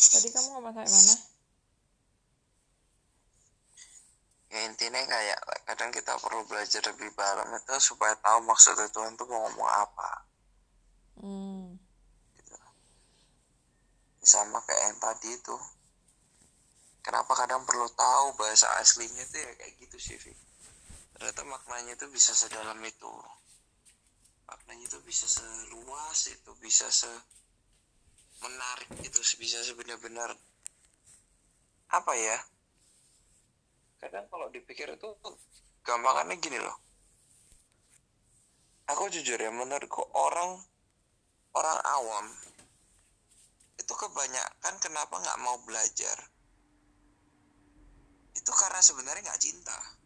tadi kamu ngomong sampai mana ya intinya kayak kadang kita perlu belajar lebih dalam itu supaya tahu maksud Tuhan tuh mau ngomong apa hmm. gitu. sama kayak yang tadi itu kenapa kadang perlu tahu bahasa aslinya tuh ya kayak gitu sih Vi. ternyata maknanya itu bisa sedalam itu maknanya itu bisa seluas itu bisa se itu bisa sebenar-benar apa ya kadang kalau dipikir itu gampangannya gini loh. Aku jujur ya menurutku orang orang awam itu kebanyakan kenapa nggak mau belajar? Itu karena sebenarnya nggak cinta